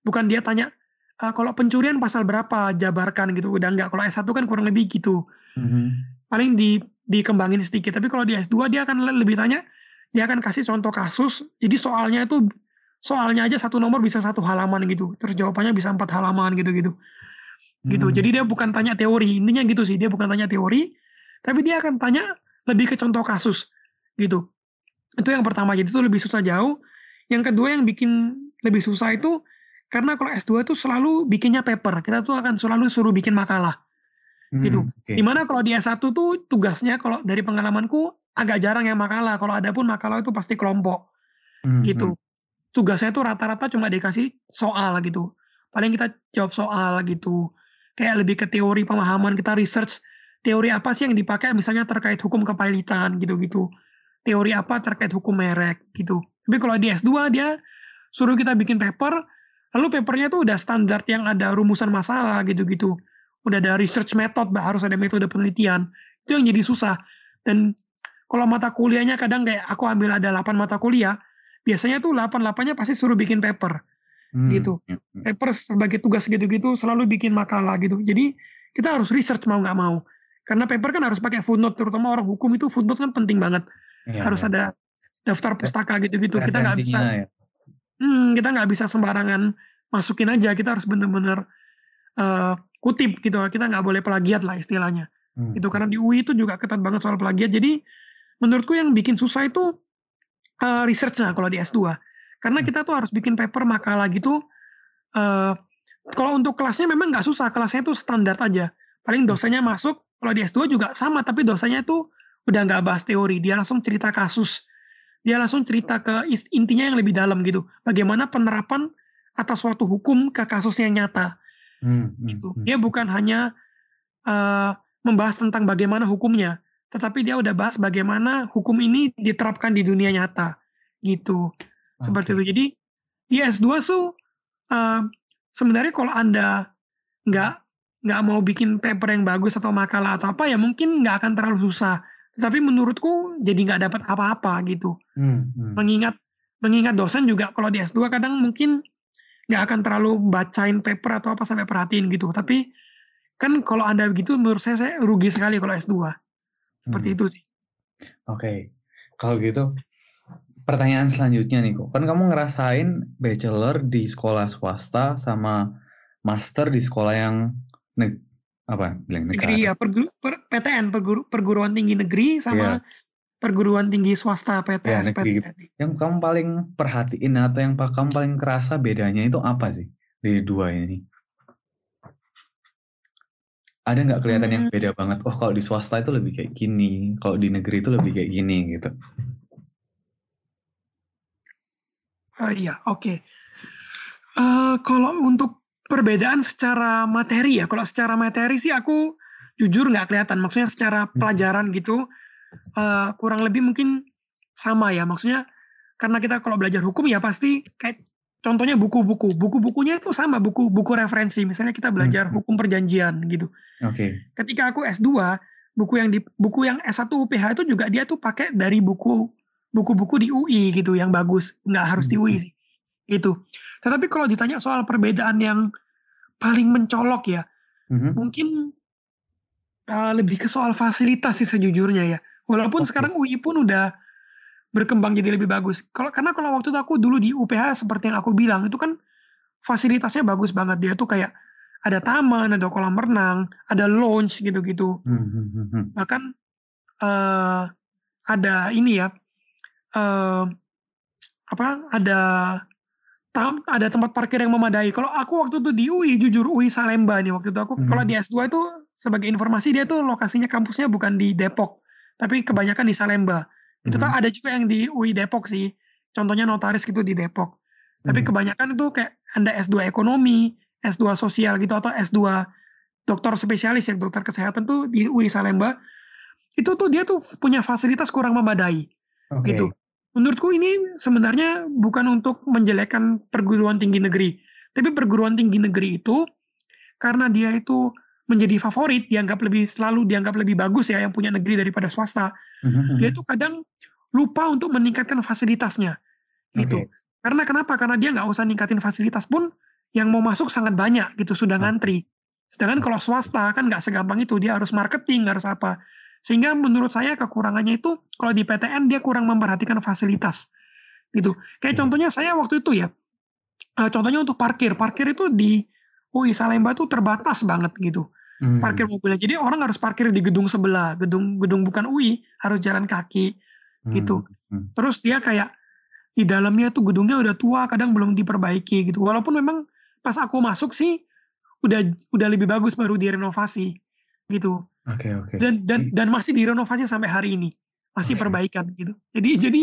bukan dia tanya e, kalau pencurian pasal berapa jabarkan gitu udah enggak kalau S1 kan kurang lebih gitu. Mm-hmm. Paling di dikembangin sedikit tapi kalau di S2 dia akan lebih tanya dia akan kasih contoh kasus jadi soalnya itu soalnya aja satu nomor bisa satu halaman gitu terus jawabannya bisa empat halaman gitu gitu gitu. Hmm. Jadi dia bukan tanya teori, intinya gitu sih. Dia bukan tanya teori, tapi dia akan tanya lebih ke contoh kasus gitu. Itu yang pertama, jadi itu lebih susah jauh. Yang kedua yang bikin lebih susah itu karena kalau S2 itu selalu bikinnya paper. Kita tuh akan selalu suruh bikin makalah. Gitu. Hmm, okay. Di mana kalau di S1 tuh tugasnya kalau dari pengalamanku agak jarang yang makalah. Kalau ada pun makalah itu pasti kelompok. Hmm, gitu. Hmm. Tugasnya tuh rata-rata cuma dikasih soal gitu. Paling kita jawab soal gitu kayak lebih ke teori pemahaman kita research teori apa sih yang dipakai misalnya terkait hukum kepailitan gitu-gitu teori apa terkait hukum merek gitu tapi kalau di S2 dia suruh kita bikin paper lalu papernya tuh udah standar yang ada rumusan masalah gitu-gitu udah ada research method harus ada metode penelitian itu yang jadi susah dan kalau mata kuliahnya kadang kayak aku ambil ada 8 mata kuliah biasanya tuh 8-8-nya pasti suruh bikin paper hmm. gitu. Ya, ya. Paper sebagai tugas gitu-gitu selalu bikin makalah gitu. Jadi kita harus research mau nggak mau. Karena paper kan harus pakai footnote, terutama orang hukum itu footnote kan penting banget. Ya, harus ya. ada daftar pustaka gitu-gitu. Kita nggak bisa, ya. hmm, kita nggak bisa sembarangan masukin aja kita harus bener-bener uh, kutip gitu kita nggak boleh plagiat lah istilahnya hmm. itu karena di UI itu juga ketat banget soal plagiat jadi menurutku yang bikin susah itu uh, researchnya kalau di S2 karena hmm. kita tuh harus bikin paper makalah gitu uh, kalau untuk kelasnya memang nggak susah kelasnya itu standar aja paling hmm. dosanya masuk kalau di S2 juga sama tapi dosanya itu udah nggak bahas teori dia langsung cerita kasus dia langsung cerita ke intinya yang lebih dalam gitu bagaimana penerapan atas suatu hukum ke kasus yang nyata. Hmm, hmm, gitu. Hmm. Dia bukan hanya uh, membahas tentang bagaimana hukumnya, tetapi dia udah bahas bagaimana hukum ini diterapkan di dunia nyata, gitu. Okay. Seperti itu. Jadi di S2 tuh uh, sebenarnya kalau anda nggak nggak mau bikin paper yang bagus atau makalah atau apa ya mungkin nggak akan terlalu susah. Tetapi menurutku jadi nggak dapat apa-apa gitu. Hmm, hmm. Mengingat mengingat dosen juga kalau di S2 kadang mungkin nggak akan terlalu bacain paper atau apa sampai perhatiin gitu. Tapi kan kalau anda begitu menurut saya saya rugi sekali kalau S2. Seperti hmm. itu sih. Oke. Okay. Kalau gitu pertanyaan selanjutnya nih kok. Kan kamu ngerasain bachelor di sekolah swasta sama master di sekolah yang neg apa bilang negara. Negeri ya, perguru, per, PTN perguru, perguruan tinggi negeri sama yeah perguruan tinggi swasta PTS, ya, PTN. Yang kamu paling perhatiin atau yang kamu paling kerasa bedanya itu apa sih dari dua ini? Ada nggak kelihatan hmm. yang beda banget? Oh kalau di swasta itu lebih kayak gini, kalau di negeri itu lebih kayak gini gitu. Oh iya, oke. Okay. Uh, eh, kalau untuk perbedaan secara materi ya, kalau secara materi sih aku jujur nggak kelihatan. Maksudnya secara hmm. pelajaran gitu, uh, kurang lebih mungkin sama ya maksudnya karena kita kalau belajar hukum ya pasti kayak contohnya buku-buku buku-bukunya itu sama buku buku referensi misalnya kita belajar hmm. hukum perjanjian gitu oke okay. ketika aku S2 buku yang di buku yang S1 UPH itu juga dia tuh pakai dari buku buku-buku di UI gitu yang bagus nggak harus di UI hmm. sih itu tetapi kalau ditanya soal perbedaan yang paling mencolok ya hmm. mungkin uh, lebih ke soal fasilitas sih sejujurnya ya Walaupun okay. sekarang UI pun udah berkembang jadi lebih bagus. Kalau karena kalau waktu itu aku dulu di UPH seperti yang aku bilang itu kan fasilitasnya bagus banget dia tuh kayak ada taman, ada kolam renang, ada lounge gitu-gitu. Hmm, hmm, hmm. Bahkan uh, ada ini ya uh, apa ada tam, ada tempat parkir yang memadai. Kalau aku waktu itu di UI jujur UI Salemba nih waktu itu aku hmm. kalau di S2 itu sebagai informasi dia tuh lokasinya kampusnya bukan di Depok tapi kebanyakan di Salemba. Itu mm -hmm. ada juga yang di UI Depok sih. Contohnya notaris gitu di Depok. Tapi mm -hmm. kebanyakan itu kayak Anda S2 ekonomi, S2 sosial gitu atau S2 dokter spesialis yang dokter kesehatan tuh di UI Salemba. Itu tuh dia tuh punya fasilitas kurang memadai. Okay. Gitu. Menurutku ini sebenarnya bukan untuk menjelekkan perguruan tinggi negeri, tapi perguruan tinggi negeri itu karena dia itu menjadi favorit, dianggap lebih selalu dianggap lebih bagus ya yang punya negeri daripada swasta. Mm-hmm. Dia tuh kadang lupa untuk meningkatkan fasilitasnya, gitu. Okay. Karena kenapa? Karena dia nggak usah ningkatin fasilitas pun yang mau masuk sangat banyak gitu sudah ngantri. Sedangkan kalau swasta kan nggak segampang itu, dia harus marketing, harus apa. Sehingga menurut saya kekurangannya itu kalau di PTN dia kurang memperhatikan fasilitas, gitu. Kayak contohnya saya waktu itu ya, uh, contohnya untuk parkir, parkir itu di UI Salemba tuh terbatas banget gitu. Hmm. Parkir mobilnya. Jadi orang harus parkir di gedung sebelah, gedung gedung bukan UI, harus jalan kaki gitu. Hmm. Terus dia kayak di dalamnya tuh gedungnya udah tua, kadang belum diperbaiki gitu. Walaupun memang pas aku masuk sih udah udah lebih bagus baru direnovasi gitu. Oke okay, oke. Okay. Dan dan dan masih direnovasi sampai hari ini. Masih okay. perbaikan gitu. Jadi jadi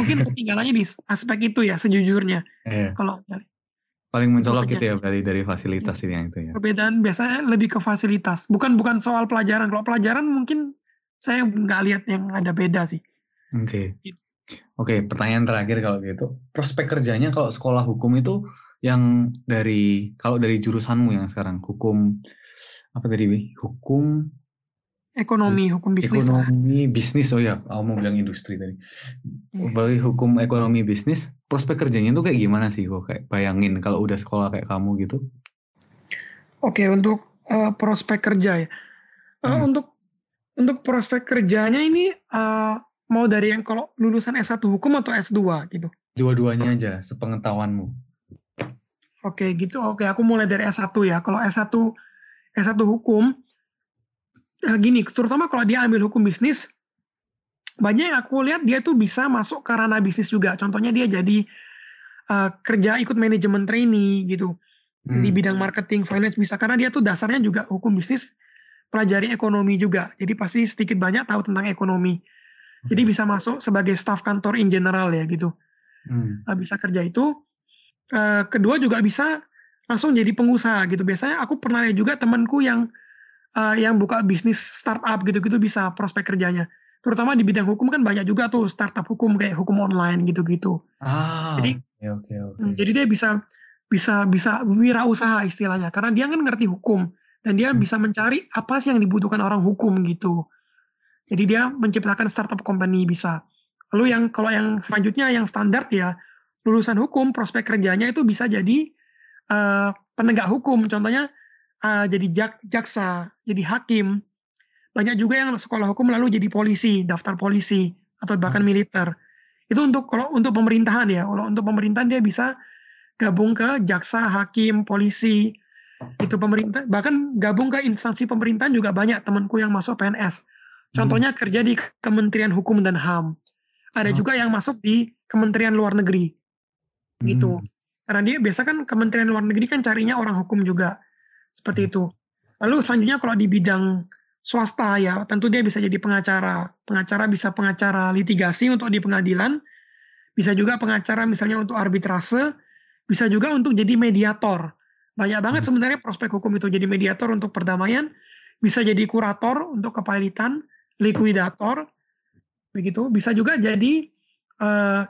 mungkin <laughs> ketinggalannya di aspek itu ya sejujurnya. Yeah. Kalau Paling mencolok gitu ya berarti dari fasilitas ini yang itu ya. Perbedaan biasanya lebih ke fasilitas, bukan bukan soal pelajaran. Kalau pelajaran mungkin saya nggak lihat yang ada beda sih. Oke. Okay. Gitu. Oke, okay, pertanyaan terakhir kalau gitu. Prospek kerjanya kalau sekolah hukum itu yang dari kalau dari jurusanmu yang sekarang hukum apa tadi Hukum Ekonomi, hukum bisnis. Ekonomi lah. bisnis, oh ya, aku mau bilang industri tadi. Yeah. Bagi hukum ekonomi bisnis, prospek kerjanya itu kayak gimana sih kok kayak bayangin kalau udah sekolah kayak kamu gitu? Oke, okay, untuk uh, prospek kerja ya. Uh, hmm. Untuk untuk prospek kerjanya ini uh, mau dari yang kalau lulusan S1 hukum atau S2 gitu? Dua-duanya aja, sepengetahuanmu. Oke gitu. Oke, aku mulai dari S1 ya. Kalau S1 S1 hukum eh, gini, terutama kalau dia ambil hukum bisnis, banyak yang aku lihat dia tuh bisa masuk ke ranah bisnis juga. Contohnya dia jadi uh, kerja ikut manajemen trainee gitu. Hmm. Di bidang marketing, finance bisa karena dia tuh dasarnya juga hukum bisnis, pelajari ekonomi juga. Jadi pasti sedikit banyak tahu tentang ekonomi. Jadi bisa masuk sebagai staff kantor in general ya gitu. Hmm. Bisa kerja itu uh, kedua juga bisa langsung jadi pengusaha gitu. Biasanya aku pernah lihat juga temanku yang uh, yang buka bisnis startup gitu-gitu bisa prospek kerjanya. Terutama di bidang hukum kan banyak juga tuh startup hukum kayak hukum online gitu-gitu. Ah, jadi okay, okay, okay. jadi dia bisa bisa bisa wirausaha istilahnya karena dia kan ngerti hukum dan dia hmm. bisa mencari apa sih yang dibutuhkan orang hukum gitu. Jadi dia menciptakan startup company bisa. Lalu yang kalau yang selanjutnya yang standar ya lulusan hukum prospek kerjanya itu bisa jadi uh, penegak hukum contohnya uh, jadi jak, jaksa jadi hakim banyak juga yang sekolah hukum lalu jadi polisi daftar polisi atau bahkan hmm. militer itu untuk kalau untuk pemerintahan ya kalau untuk pemerintahan dia bisa gabung ke jaksa hakim polisi itu pemerintah bahkan gabung ke instansi pemerintahan juga banyak temanku yang masuk PNS contohnya hmm. kerja di Kementerian Hukum dan HAM ada hmm. juga yang masuk di Kementerian Luar Negeri gitu. Hmm. Karena dia biasa kan Kementerian Luar Negeri kan carinya orang hukum juga. Seperti itu. Lalu selanjutnya kalau di bidang swasta ya, tentu dia bisa jadi pengacara. Pengacara bisa pengacara litigasi untuk di pengadilan, bisa juga pengacara misalnya untuk arbitrase, bisa juga untuk jadi mediator. Banyak banget hmm. sebenarnya prospek hukum itu jadi mediator untuk perdamaian, bisa jadi kurator untuk kepailitan, likuidator, begitu. Bisa juga jadi uh,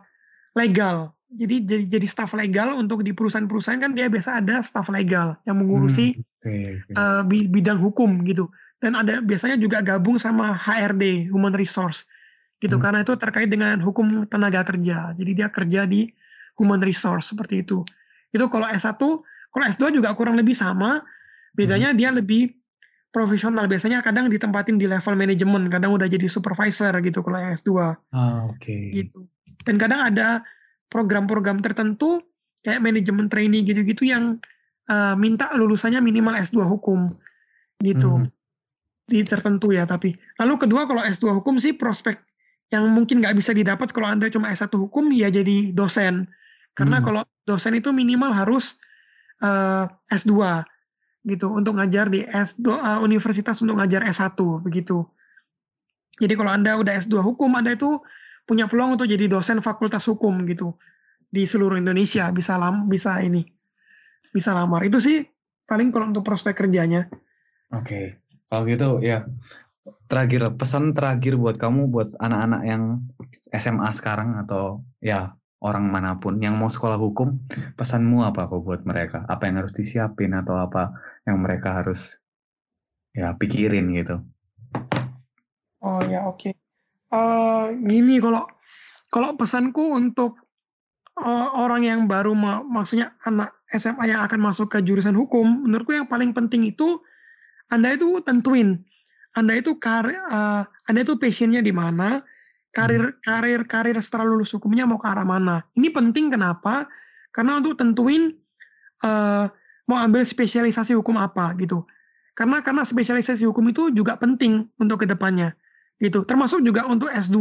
legal jadi jadi jadi staf legal untuk di perusahaan-perusahaan kan dia biasa ada staf legal yang mengurusi hmm, okay, okay. Uh, bidang hukum gitu dan ada biasanya juga gabung sama HRD human resource gitu hmm. karena itu terkait dengan hukum tenaga kerja jadi dia kerja di human resource seperti itu itu kalau S1 kalau S2 juga kurang lebih sama bedanya hmm. dia lebih profesional biasanya kadang ditempatin di level manajemen kadang udah jadi supervisor gitu kalau S2 ah, oke okay. gitu dan kadang ada program-program tertentu kayak manajemen trainee gitu-gitu yang uh, minta lulusannya minimal S2 hukum gitu. Hmm. Di tertentu ya tapi. Lalu kedua kalau S2 hukum sih prospek yang mungkin nggak bisa didapat kalau Anda cuma S1 hukum ya jadi dosen. Karena hmm. kalau dosen itu minimal harus uh, eh, S2 gitu untuk ngajar di S2 uh, eh, universitas untuk ngajar S1 begitu. Jadi kalau Anda udah S2 hukum Anda itu punya peluang untuk jadi dosen fakultas hukum gitu di seluruh Indonesia bisa lam bisa ini bisa lamar. Itu sih paling kalau untuk prospek kerjanya. Oke okay. kalau gitu ya terakhir pesan terakhir buat kamu buat anak-anak yang SMA sekarang atau ya orang mana pun yang mau sekolah hukum pesanmu apa kok buat mereka? Apa yang harus disiapin atau apa yang mereka harus ya pikirin gitu? Oh ya oke. okay uh, gini kalau kalau pesanku untuk uh, orang yang baru ma maksudnya anak SMA yang akan masuk ke jurusan hukum, menurutku yang paling penting itu Anda itu tentuin Anda itu kar uh, Anda itu passionnya di mana, karir hmm. karir karir setelah lulus hukumnya mau ke arah mana. Ini penting kenapa? Karena untuk tentuin uh, mau ambil spesialisasi hukum apa gitu. Karena karena spesialisasi hukum itu juga penting untuk ke depannya gitu. Termasuk juga untuk S2.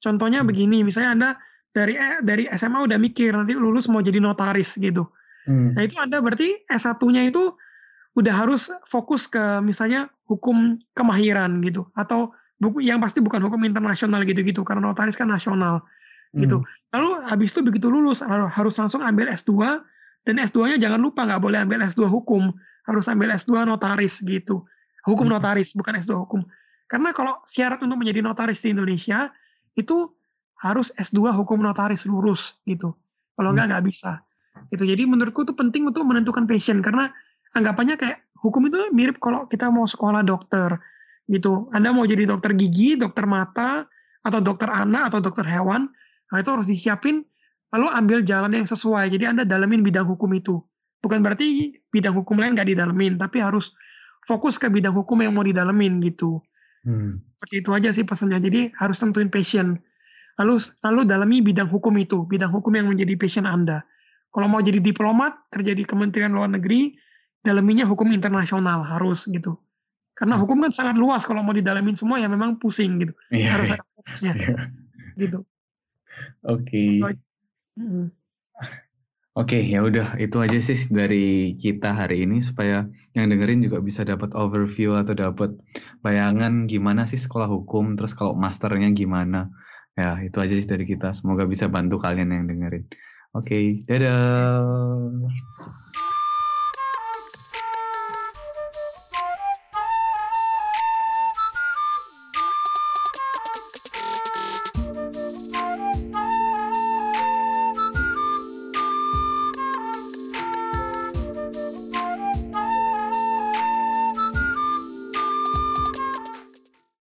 Contohnya hmm. begini, misalnya Anda dari eh, dari SMA udah mikir nanti lulus mau jadi notaris gitu. Hmm. Nah, itu Anda berarti S1-nya itu udah harus fokus ke misalnya hukum kemahiran gitu atau buku yang pasti bukan hukum internasional gitu-gitu karena notaris kan nasional gitu. Hmm. Lalu habis itu begitu lulus harus langsung ambil S2 dan S2-nya jangan lupa nggak boleh ambil S2 hukum, harus ambil S2 notaris gitu. Hukum hmm. notaris bukan S2 hukum. Karena kalau syarat untuk menjadi notaris di Indonesia itu harus S2 hukum notaris lurus gitu. Kalau enggak hmm. nggak bisa. Gitu. Jadi menurutku itu penting untuk menentukan passion karena anggapannya kayak hukum itu mirip kalau kita mau sekolah dokter gitu. Anda mau jadi dokter gigi, dokter mata, atau dokter anak atau dokter hewan, nah itu harus disiapin lalu ambil jalan yang sesuai. Jadi Anda dalemin bidang hukum itu. Bukan berarti bidang hukum lain nggak didalemin, tapi harus fokus ke bidang hukum yang mau didalemin gitu. Hmm. Seperti itu aja sih pesannya. Jadi harus tentuin passion. Lalu lalu dalami bidang hukum itu, bidang hukum yang menjadi passion Anda. Kalau mau jadi diplomat, kerja di Kementerian Luar Negeri, dalaminya hukum internasional harus gitu. Karena hmm. hukum kan sangat luas kalau mau didalamin semua ya memang pusing gitu. Yeah, harus ada fokusnya. Yeah. Gitu. Oke. Okay. Hmm. Oke, ya udah itu aja sih dari kita hari ini supaya yang dengerin juga bisa dapat overview atau dapat bayangan gimana sih sekolah hukum, terus kalau masternya gimana. Ya, itu aja sih dari kita. Semoga bisa bantu kalian yang dengerin. Oke, dadah.